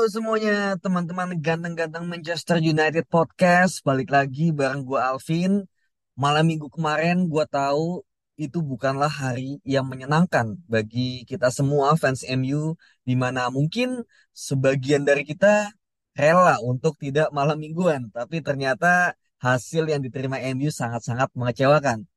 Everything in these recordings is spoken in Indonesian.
Halo semuanya, teman-teman ganteng-ganteng Manchester United Podcast. Balik lagi bareng gue Alvin. Malam minggu kemarin gue tahu itu bukanlah hari yang menyenangkan bagi kita semua fans MU. Di mana mungkin sebagian dari kita rela untuk tidak malam mingguan. Tapi ternyata hasil yang diterima MU sangat-sangat mengecewakan.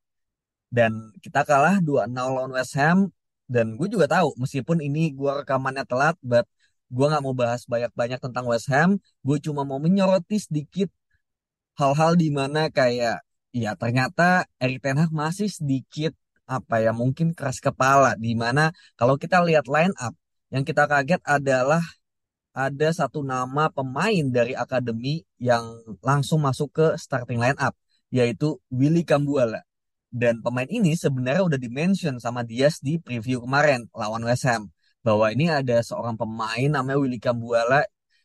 Dan kita kalah 2-0 lawan West Ham. Dan gue juga tahu meskipun ini gue rekamannya telat, but gue nggak mau bahas banyak-banyak tentang West Ham. Gue cuma mau menyoroti sedikit hal-hal di mana kayak ya ternyata Erik Ten Hag masih sedikit apa ya mungkin keras kepala di mana kalau kita lihat line up yang kita kaget adalah ada satu nama pemain dari akademi yang langsung masuk ke starting line up yaitu Willy Kambuala. Dan pemain ini sebenarnya udah dimention sama Diaz di preview kemarin lawan West Ham bahwa ini ada seorang pemain namanya Willy Kambuala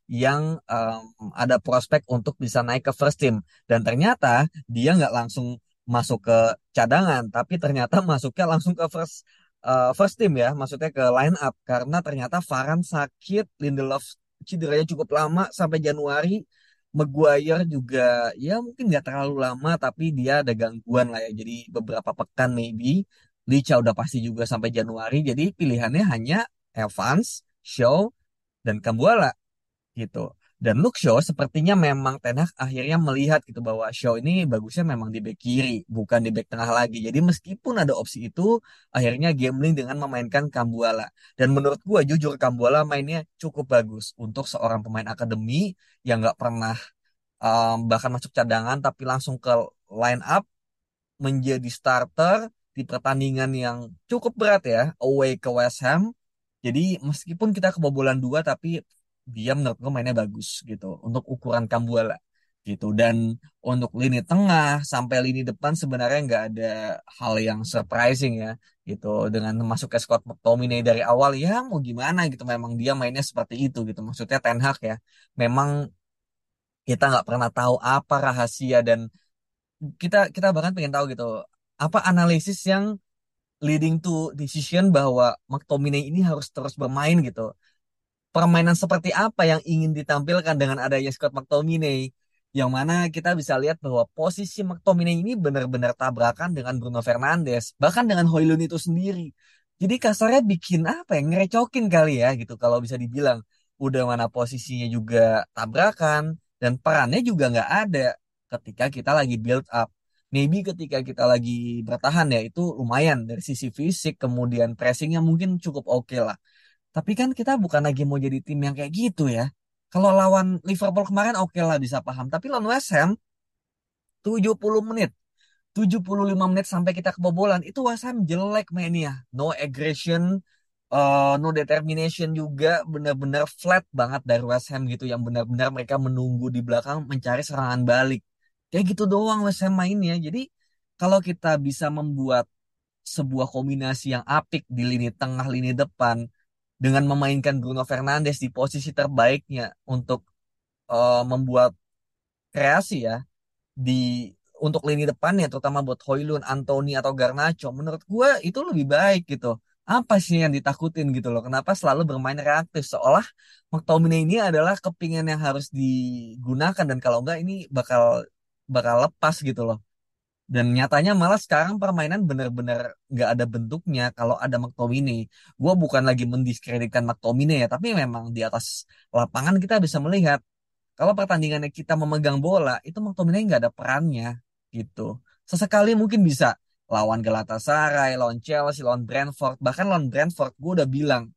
yang um, ada prospek untuk bisa naik ke first team. Dan ternyata dia nggak langsung masuk ke cadangan tapi ternyata masuknya langsung ke first uh, first team ya maksudnya ke line up. Karena ternyata Varane sakit Lindelof cederanya cukup lama sampai Januari. Maguire juga ya mungkin nggak terlalu lama tapi dia ada gangguan lah ya. Jadi beberapa pekan maybe. Licha udah pasti juga sampai Januari. Jadi pilihannya hanya Evans, Shaw, dan Kambuala gitu. Dan Luke Shaw sepertinya memang Ten Hag akhirnya melihat gitu bahwa Shaw ini bagusnya memang di back kiri, bukan di back tengah lagi. Jadi meskipun ada opsi itu, akhirnya gambling dengan memainkan Kambuala. Dan menurut gua jujur Kambuala mainnya cukup bagus untuk seorang pemain akademi yang nggak pernah um, bahkan masuk cadangan tapi langsung ke line up menjadi starter di pertandingan yang cukup berat ya away ke West Ham. Jadi meskipun kita kebobolan dua tapi dia menurut gue mainnya bagus gitu. Untuk ukuran Kambuala gitu. Dan untuk lini tengah sampai lini depan sebenarnya nggak ada hal yang surprising ya gitu. Dengan masuk ke Scott McTominay dari awal ya mau gimana gitu. Memang dia mainnya seperti itu gitu. Maksudnya Ten Hag ya memang kita nggak pernah tahu apa rahasia dan kita kita bahkan pengen tahu gitu apa analisis yang leading to decision bahwa McTominay ini harus terus bermain gitu. Permainan seperti apa yang ingin ditampilkan dengan adanya Scott McTominay? Yang mana kita bisa lihat bahwa posisi McTominay ini benar-benar tabrakan dengan Bruno Fernandes bahkan dengan Hoylund itu sendiri. Jadi kasarnya bikin apa ya? Ngerecokin kali ya gitu. Kalau bisa dibilang udah mana posisinya juga tabrakan dan perannya juga nggak ada ketika kita lagi build up maybe ketika kita lagi bertahan ya itu lumayan dari sisi fisik kemudian pressingnya mungkin cukup oke okay lah tapi kan kita bukan lagi mau jadi tim yang kayak gitu ya. Kalau lawan Liverpool kemarin oke okay lah bisa paham. Tapi lawan West Ham 70 menit. 75 menit sampai kita kebobolan. Itu West Ham jelek mainnya. No aggression, uh, no determination juga. Benar-benar flat banget dari West Ham gitu. Yang benar-benar mereka menunggu di belakang mencari serangan balik. Kayak gitu doang West Ham mainnya. Jadi kalau kita bisa membuat sebuah kombinasi yang apik di lini tengah, lini depan dengan memainkan Bruno Fernandes di posisi terbaiknya untuk uh, membuat kreasi ya di untuk lini depannya terutama buat Hoylund, Anthony atau Garnacho menurut gue itu lebih baik gitu. Apa sih yang ditakutin gitu loh? Kenapa selalu bermain reaktif? Seolah McTominay ini adalah kepingan yang harus digunakan dan kalau enggak ini bakal bakal lepas gitu loh dan nyatanya malah sekarang permainan bener-bener nggak ada bentuknya kalau ada McTominay. Gue bukan lagi mendiskreditkan McTominay ya, tapi memang di atas lapangan kita bisa melihat kalau pertandingannya kita memegang bola, itu McTominay nggak ada perannya gitu. Sesekali mungkin bisa lawan Galatasaray, lawan Chelsea, lawan Brentford. Bahkan lawan Brentford gue udah bilang,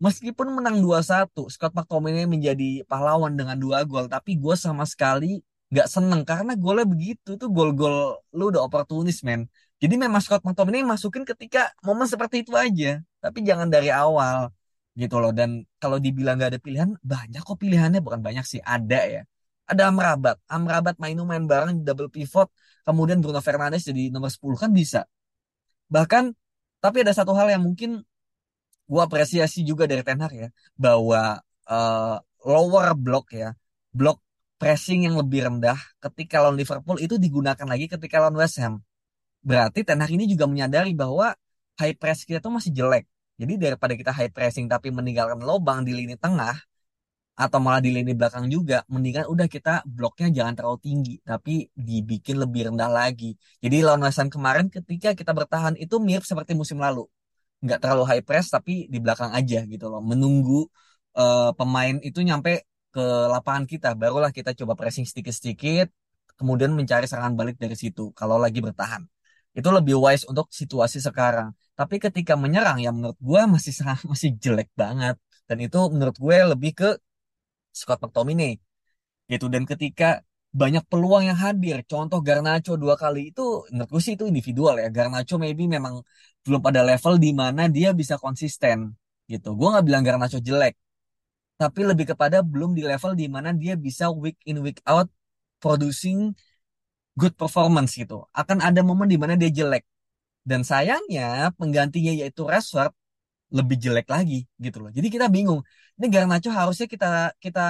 meskipun menang 2-1, Scott McTominay menjadi pahlawan dengan dua gol. Tapi gue sama sekali nggak seneng karena golnya begitu tuh gol-gol lu udah oportunis men. Jadi memang Scott McTominay masukin ketika momen seperti itu aja, tapi jangan dari awal gitu loh. Dan kalau dibilang nggak ada pilihan, banyak kok pilihannya bukan banyak sih, ada ya. Ada Amrabat, Amrabat main main bareng double pivot, kemudian Bruno Fernandes jadi nomor 10 kan bisa. Bahkan tapi ada satu hal yang mungkin gua apresiasi juga dari Ten Hag ya, bahwa uh, lower block ya, block pressing yang lebih rendah ketika lawan Liverpool itu digunakan lagi ketika lawan West Ham. Berarti Ten Hag ini juga menyadari bahwa high press kita tuh masih jelek. Jadi daripada kita high pressing tapi meninggalkan lubang di lini tengah atau malah di lini belakang juga, mendingan udah kita bloknya jangan terlalu tinggi tapi dibikin lebih rendah lagi. Jadi lawan West Ham kemarin ketika kita bertahan itu mirip seperti musim lalu. Nggak terlalu high press tapi di belakang aja gitu loh. Menunggu uh, pemain itu nyampe ke lapangan kita, barulah kita coba pressing sedikit-sedikit, kemudian mencari serangan balik dari situ kalau lagi bertahan. Itu lebih wise untuk situasi sekarang. Tapi ketika menyerang ya menurut gue masih masih jelek banget. Dan itu menurut gue lebih ke Scott McTominay. Gitu. Dan ketika banyak peluang yang hadir, contoh Garnacho dua kali itu menurut gue sih itu individual ya. Garnacho maybe memang belum pada level di mana dia bisa konsisten gitu. Gue nggak bilang Garnacho jelek, tapi lebih kepada belum di level di mana dia bisa week in week out producing good performance gitu. Akan ada momen di mana dia jelek. Dan sayangnya penggantinya yaitu Rashford lebih jelek lagi gitu loh. Jadi kita bingung. Ini Garnacho harusnya kita kita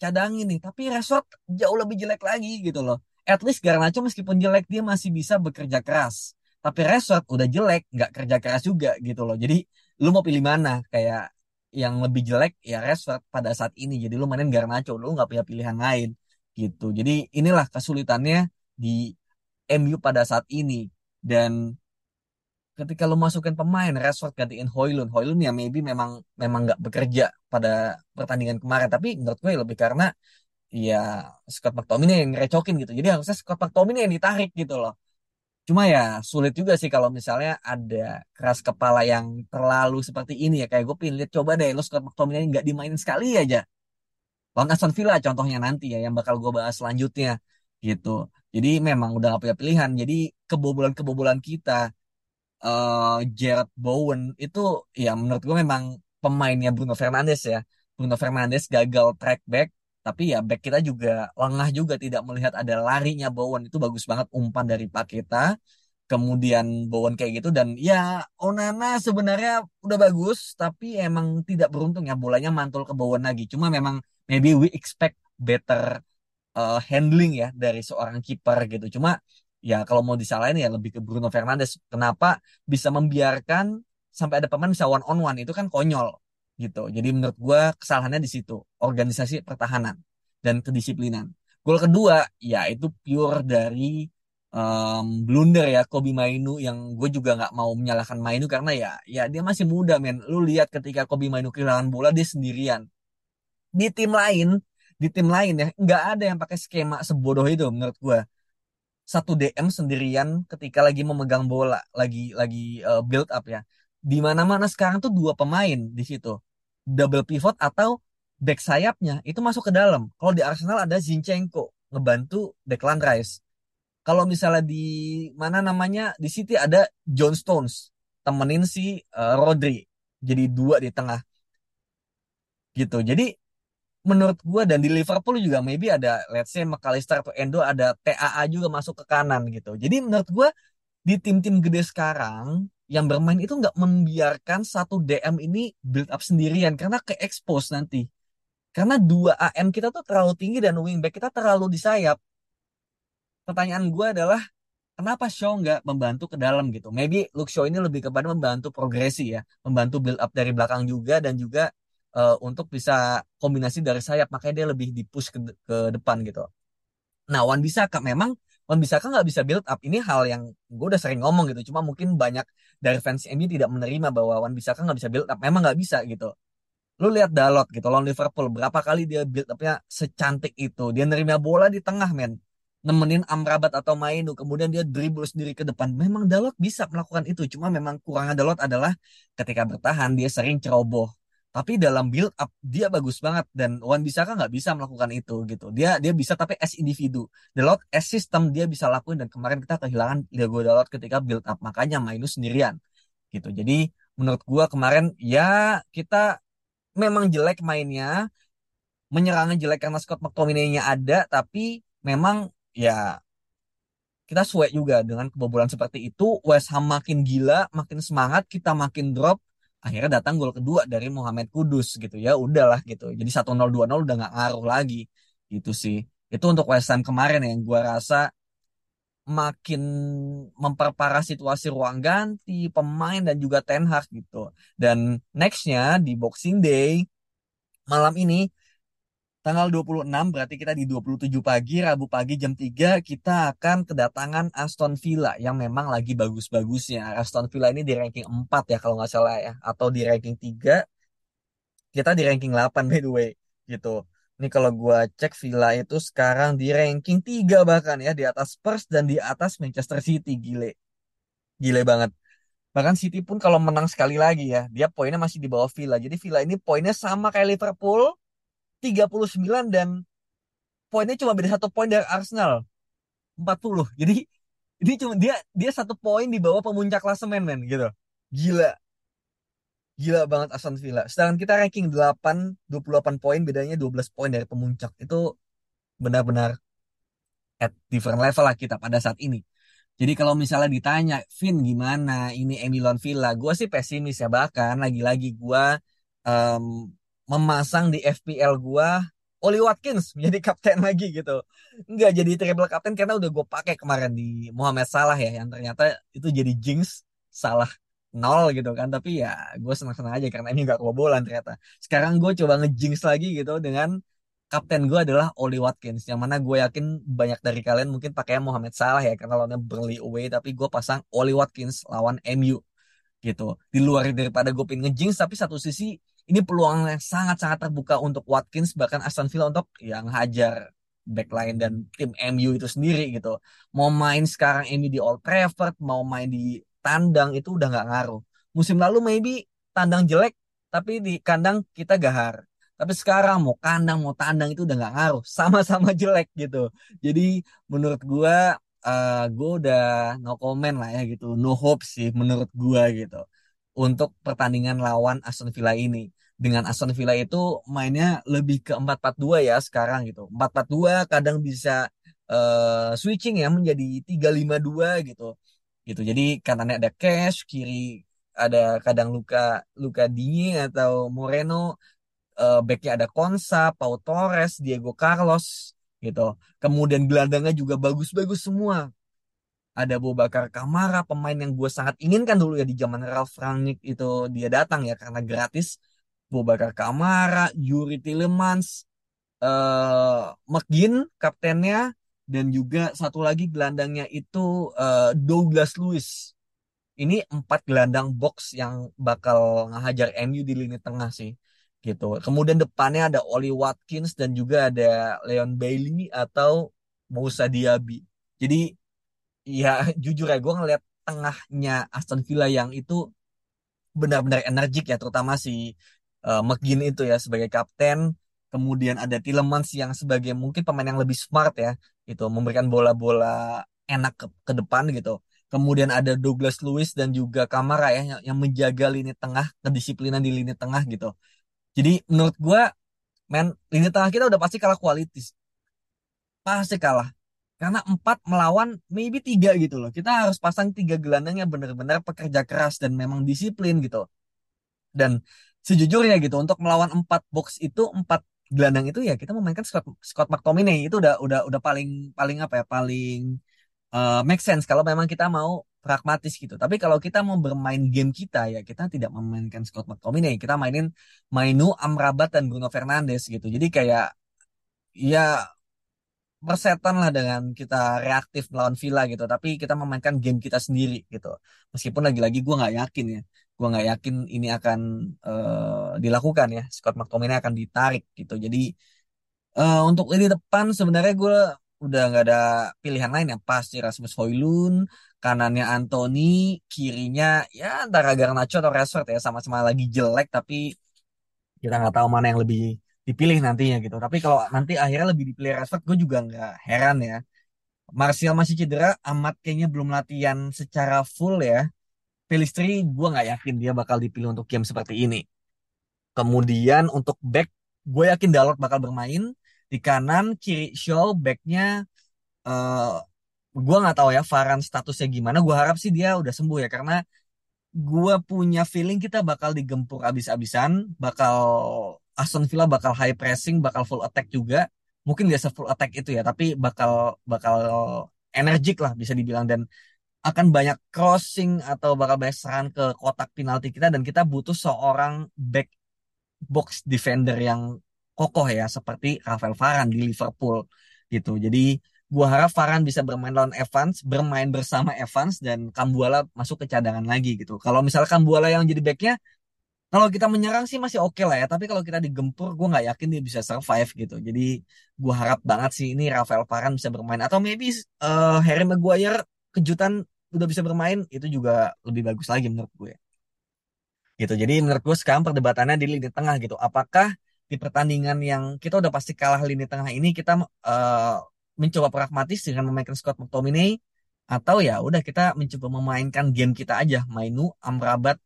cadangin nih, tapi Rashford jauh lebih jelek lagi gitu loh. At least Garnacho meskipun jelek dia masih bisa bekerja keras. Tapi Rashford udah jelek, nggak kerja keras juga gitu loh. Jadi lu mau pilih mana? Kayak yang lebih jelek ya Rashford pada saat ini. Jadi lu mainin Garnacho, lu nggak punya pilihan lain gitu. Jadi inilah kesulitannya di MU pada saat ini. Dan ketika lu masukin pemain Rashford gantiin Hoylund, Hoylund ya maybe memang memang nggak bekerja pada pertandingan kemarin. Tapi menurut gue lebih karena ya Scott McTominay yang ngerecokin gitu. Jadi harusnya Scott McTominay yang ditarik gitu loh. Cuma ya sulit juga sih kalau misalnya ada keras kepala yang terlalu seperti ini ya. Kayak gue pilih lihat coba deh lo Scott McTominay nggak dimainin sekali aja. Lawan Aston Villa contohnya nanti ya yang bakal gue bahas selanjutnya gitu. Jadi memang udah gak punya pilihan. Jadi kebobolan-kebobolan kita uh, Jared Bowen itu ya menurut gue memang pemainnya Bruno Fernandes ya. Bruno Fernandes gagal track back tapi ya back kita juga lengah juga tidak melihat ada larinya Bowen. Itu bagus banget umpan dari Paketa kemudian Bowen kayak gitu dan ya Onana sebenarnya udah bagus tapi emang tidak beruntung ya bolanya mantul ke Bowen lagi. Cuma memang maybe we expect better uh, handling ya dari seorang kiper gitu. Cuma ya kalau mau disalahin ya lebih ke Bruno Fernandes. Kenapa? Bisa membiarkan sampai ada pemain bisa one on one itu kan konyol gitu. Jadi menurut gue kesalahannya di situ, organisasi pertahanan dan kedisiplinan. Gol kedua ya itu pure dari um, blunder ya Kobi Mainu yang gue juga nggak mau menyalahkan Mainu karena ya ya dia masih muda men. Lu lihat ketika Kobi Mainu kehilangan bola dia sendirian. Di tim lain, di tim lain ya nggak ada yang pakai skema sebodoh itu menurut gue. Satu DM sendirian ketika lagi memegang bola, lagi lagi uh, build up ya. Di mana-mana sekarang tuh dua pemain di situ double pivot atau back sayapnya itu masuk ke dalam. Kalau di Arsenal ada Zinchenko ngebantu Declan Rice. Kalau misalnya di mana namanya di City ada John Stones temenin si uh, Rodri. Jadi dua di tengah. Gitu. Jadi menurut gue dan di Liverpool juga maybe ada let's say McAllister atau Endo ada TAA juga masuk ke kanan gitu. Jadi menurut gue di tim-tim gede sekarang yang bermain itu nggak membiarkan satu DM ini build up sendirian karena ke expose nanti. Karena dua AM kita tuh terlalu tinggi dan wingback kita terlalu di sayap. Pertanyaan gue adalah kenapa Shaw nggak membantu ke dalam gitu? Maybe Luke Shaw ini lebih kepada membantu progresi ya, membantu build up dari belakang juga dan juga uh, untuk bisa kombinasi dari sayap, makanya dia lebih di push ke, ke depan gitu. Nah, Wan Bisaka memang Wan Bisaka nggak bisa build up. Ini hal yang gue udah sering ngomong gitu. Cuma mungkin banyak dari fans MU tidak menerima bahwa Wan Bisaka nggak bisa build up. Memang nggak bisa gitu. Lu lihat Dalot gitu, lawan Liverpool. Berapa kali dia build upnya secantik itu. Dia nerima bola di tengah, men nemenin Amrabat atau Mainu kemudian dia dribble sendiri ke depan memang Dalot bisa melakukan itu cuma memang kurangnya Dalot adalah ketika bertahan dia sering ceroboh tapi dalam build up dia bagus banget. Dan Wan Bisaka nggak bisa melakukan itu gitu. Dia dia bisa tapi as individu. Dalot as system dia bisa lakuin. Dan kemarin kita kehilangan Diego Dalot ketika build up. Makanya Mainu sendirian gitu. Jadi menurut gua kemarin ya kita memang jelek mainnya. Menyerangnya jelek karena Scott McTominay-nya ada. Tapi memang ya kita suek juga dengan kebobolan seperti itu. West Ham makin gila, makin semangat, kita makin drop. Akhirnya datang gol kedua dari Muhammad Kudus gitu ya. Udahlah gitu. Jadi 1-0 2-0 udah nggak ngaruh lagi gitu sih. Itu untuk West Ham kemarin yang gue rasa makin memperparah situasi ruang ganti, pemain dan juga Ten Hag gitu. Dan nextnya di Boxing Day malam ini Tanggal 26 berarti kita di 27 pagi, Rabu pagi jam 3 kita akan kedatangan Aston Villa yang memang lagi bagus-bagusnya. Aston Villa ini di ranking 4 ya kalau nggak salah ya. Atau di ranking 3, kita di ranking 8 by the way gitu. Ini kalau gue cek Villa itu sekarang di ranking 3 bahkan ya. Di atas Spurs dan di atas Manchester City. Gile. Gile banget. Bahkan City pun kalau menang sekali lagi ya. Dia poinnya masih di bawah Villa. Jadi Villa ini poinnya sama kayak Liverpool 39 dan poinnya cuma beda satu poin dari Arsenal. 40 jadi ini cuma dia dia satu poin di bawah pemuncak klasemen men gitu. Gila. Gila banget Aston Villa. Sedangkan kita ranking 8 28 poin bedanya 12 poin dari pemuncak. Itu benar-benar at different level lah kita pada saat ini. Jadi kalau misalnya ditanya Vin gimana ini Emilon Villa? Gue sih pesimis ya. Bahkan lagi-lagi gue um, memasang di FPL gua Oli Watkins menjadi kapten lagi gitu. Enggak jadi triple kapten karena udah gue pakai kemarin di Muhammad Salah ya yang ternyata itu jadi jinx salah nol gitu kan. Tapi ya gue senang-senang aja karena ini gak kebobolan ternyata. Sekarang gue coba ngejinx lagi gitu dengan kapten gue adalah Oli Watkins yang mana gue yakin banyak dari kalian mungkin pakai Muhammad Salah ya karena lawannya Burnley away tapi gue pasang Oli Watkins lawan MU gitu. Di luar daripada gue pengen ngejinx tapi satu sisi ini peluang yang sangat-sangat terbuka untuk Watkins bahkan Aston Villa untuk yang hajar backline dan tim MU itu sendiri gitu. Mau main sekarang MU di Old Trafford, mau main di tandang itu udah nggak ngaruh. Musim lalu maybe tandang jelek, tapi di kandang kita gahar. Tapi sekarang mau kandang mau tandang itu udah nggak ngaruh, sama-sama jelek gitu. Jadi menurut gua uh, gua udah no comment lah ya gitu, no hope sih menurut gua gitu untuk pertandingan lawan Aston Villa ini dengan Aston Villa itu mainnya lebih ke 4-4-2 ya sekarang gitu. 4-4-2 kadang bisa uh, switching ya menjadi 3-5-2 gitu. Gitu. Jadi kanannya ada Cash, kiri ada kadang Luka Luka Dini atau Moreno, uh, backnya ada Konsa, Pau Torres, Diego Carlos gitu. Kemudian gelandangnya juga bagus-bagus semua. Ada Bakar Kamara, pemain yang gue sangat inginkan dulu ya di zaman Ralf Rangnick itu dia datang ya karena gratis Bobakar Kamara, Yuri Tillemans, uh, McGinn kaptennya dan juga satu lagi gelandangnya itu uh, Douglas Lewis. Ini empat gelandang box yang bakal ngehajar MU di lini tengah sih gitu. Kemudian depannya ada Oli Watkins dan juga ada Leon Bailey atau Moussa Diaby. Jadi ya jujur ya gue ngeliat tengahnya Aston Villa yang itu benar-benar energik ya terutama si uh, McGinn itu ya sebagai kapten. Kemudian ada Tillemans yang sebagai mungkin pemain yang lebih smart ya itu memberikan bola-bola enak ke, ke depan gitu. Kemudian ada Douglas Lewis dan juga Kamara ya yang, yang menjaga lini tengah kedisiplinan di lini tengah gitu. Jadi menurut gue men lini tengah kita udah pasti kalah kualitas pasti kalah karena empat melawan maybe tiga gitu loh kita harus pasang tiga gelandang yang benar-benar pekerja keras dan memang disiplin gitu dan sejujurnya gitu untuk melawan empat box itu empat gelandang itu ya kita memainkan Scott Scott McTominay itu udah udah udah paling paling apa ya paling uh, make sense kalau memang kita mau pragmatis gitu. Tapi kalau kita mau bermain game kita ya kita tidak memainkan Scott McTominay, kita mainin Mainu, Amrabat dan Bruno Fernandes gitu. Jadi kayak ya persetan lah dengan kita reaktif melawan Villa gitu. Tapi kita memainkan game kita sendiri gitu. Meskipun lagi-lagi gue nggak yakin ya, gue nggak yakin ini akan uh, dilakukan ya. Scott McTominay akan ditarik gitu. Jadi uh, untuk ini depan sebenarnya gue udah nggak ada pilihan lain ya pasti Rasmus Hoylund kanannya Anthony kirinya ya antara Garnacho atau Rashford ya sama-sama lagi jelek tapi kita nggak tahu mana yang lebih dipilih nantinya gitu. Tapi kalau nanti akhirnya lebih dipilih Rashford gue juga nggak heran ya. Martial masih cedera amat kayaknya belum latihan secara full ya. Pelistri gue nggak yakin dia bakal dipilih untuk game seperti ini. Kemudian untuk back gue yakin Dalot bakal bermain. Di kanan kiri show backnya uh, gue nggak tahu ya Varan statusnya gimana. Gue harap sih dia udah sembuh ya karena gue punya feeling kita bakal digempur abis-abisan bakal Aston Villa bakal high pressing bakal full attack juga mungkin gak full attack itu ya tapi bakal bakal energik lah bisa dibilang dan akan banyak crossing atau bakal banyak serangan ke kotak penalti kita dan kita butuh seorang back box defender yang kokoh ya seperti Rafael Varane di Liverpool gitu. Jadi gua harap Varane bisa bermain lawan Evans, bermain bersama Evans dan Kambuala masuk ke cadangan lagi gitu. Kalau misalnya Kambuala yang jadi backnya, kalau kita menyerang sih masih oke okay lah ya. Tapi kalau kita digempur, gue nggak yakin dia bisa survive gitu. Jadi gua harap banget sih ini Rafael Varane bisa bermain atau maybe uh, Harry Maguire kejutan udah bisa bermain itu juga lebih bagus lagi menurut gue. Gitu. Jadi menurut gue sekarang perdebatannya di lini tengah gitu. Apakah di pertandingan yang kita udah pasti kalah lini tengah ini kita uh, mencoba pragmatis dengan memainkan Scott McTominay atau ya udah kita mencoba memainkan game kita aja Mainu, Amrabat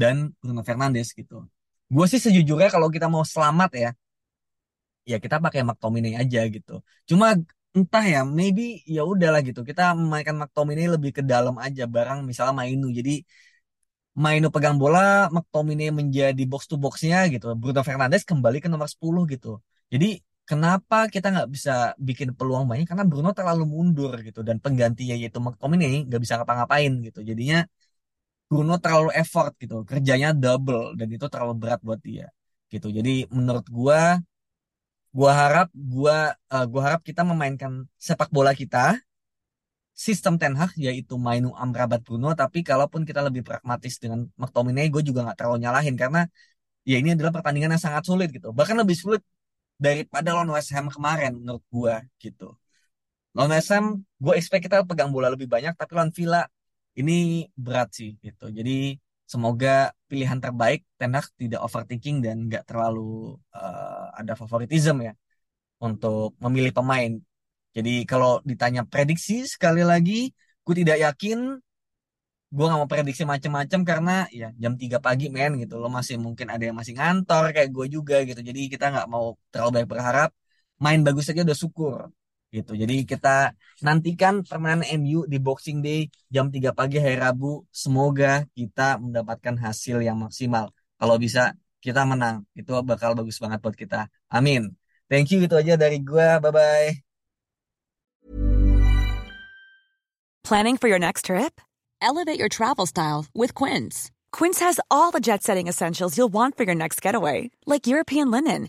dan Bruno Fernandes gitu. Gue sih sejujurnya kalau kita mau selamat ya ya kita pakai McTominay aja gitu. Cuma entah ya maybe ya udahlah gitu kita memainkan McTominay lebih ke dalam aja barang misalnya Mainu jadi Mainu pegang bola, McTominay menjadi box to boxnya gitu. Bruno Fernandes kembali ke nomor 10 gitu. Jadi kenapa kita nggak bisa bikin peluang banyak? Karena Bruno terlalu mundur gitu dan penggantinya yaitu McTominay nggak bisa ngapa-ngapain gitu. Jadinya Bruno terlalu effort gitu, kerjanya double dan itu terlalu berat buat dia gitu. Jadi menurut gua, gua harap gua uh, gua harap kita memainkan sepak bola kita sistem Ten Hag yaitu Mainu Amrabat Bruno. Tapi kalaupun kita lebih pragmatis dengan McTominay gue juga nggak terlalu nyalahin. Karena ya ini adalah pertandingan yang sangat sulit gitu. Bahkan lebih sulit daripada lawan West Ham kemarin menurut gue gitu. Lawan West Ham gue expect kita pegang bola lebih banyak tapi lawan Villa ini berat sih gitu jadi semoga pilihan terbaik Ten Hag tidak overthinking dan nggak terlalu uh, ada favoritism ya untuk memilih pemain jadi kalau ditanya prediksi sekali lagi, gue tidak yakin. Gue gak mau prediksi macam-macam karena ya jam 3 pagi men gitu. Lo masih mungkin ada yang masih ngantor kayak gue juga gitu. Jadi kita nggak mau terlalu banyak berharap. Main bagus saja udah syukur gitu. Jadi kita nantikan permainan MU di Boxing Day jam 3 pagi hari Rabu. Semoga kita mendapatkan hasil yang maksimal. Kalau bisa kita menang. Itu bakal bagus banget buat kita. Amin. Thank you itu aja dari gue. Bye-bye. Planning for your next trip? Elevate your travel style with Quince. Quince has all the jet setting essentials you'll want for your next getaway, like European linen,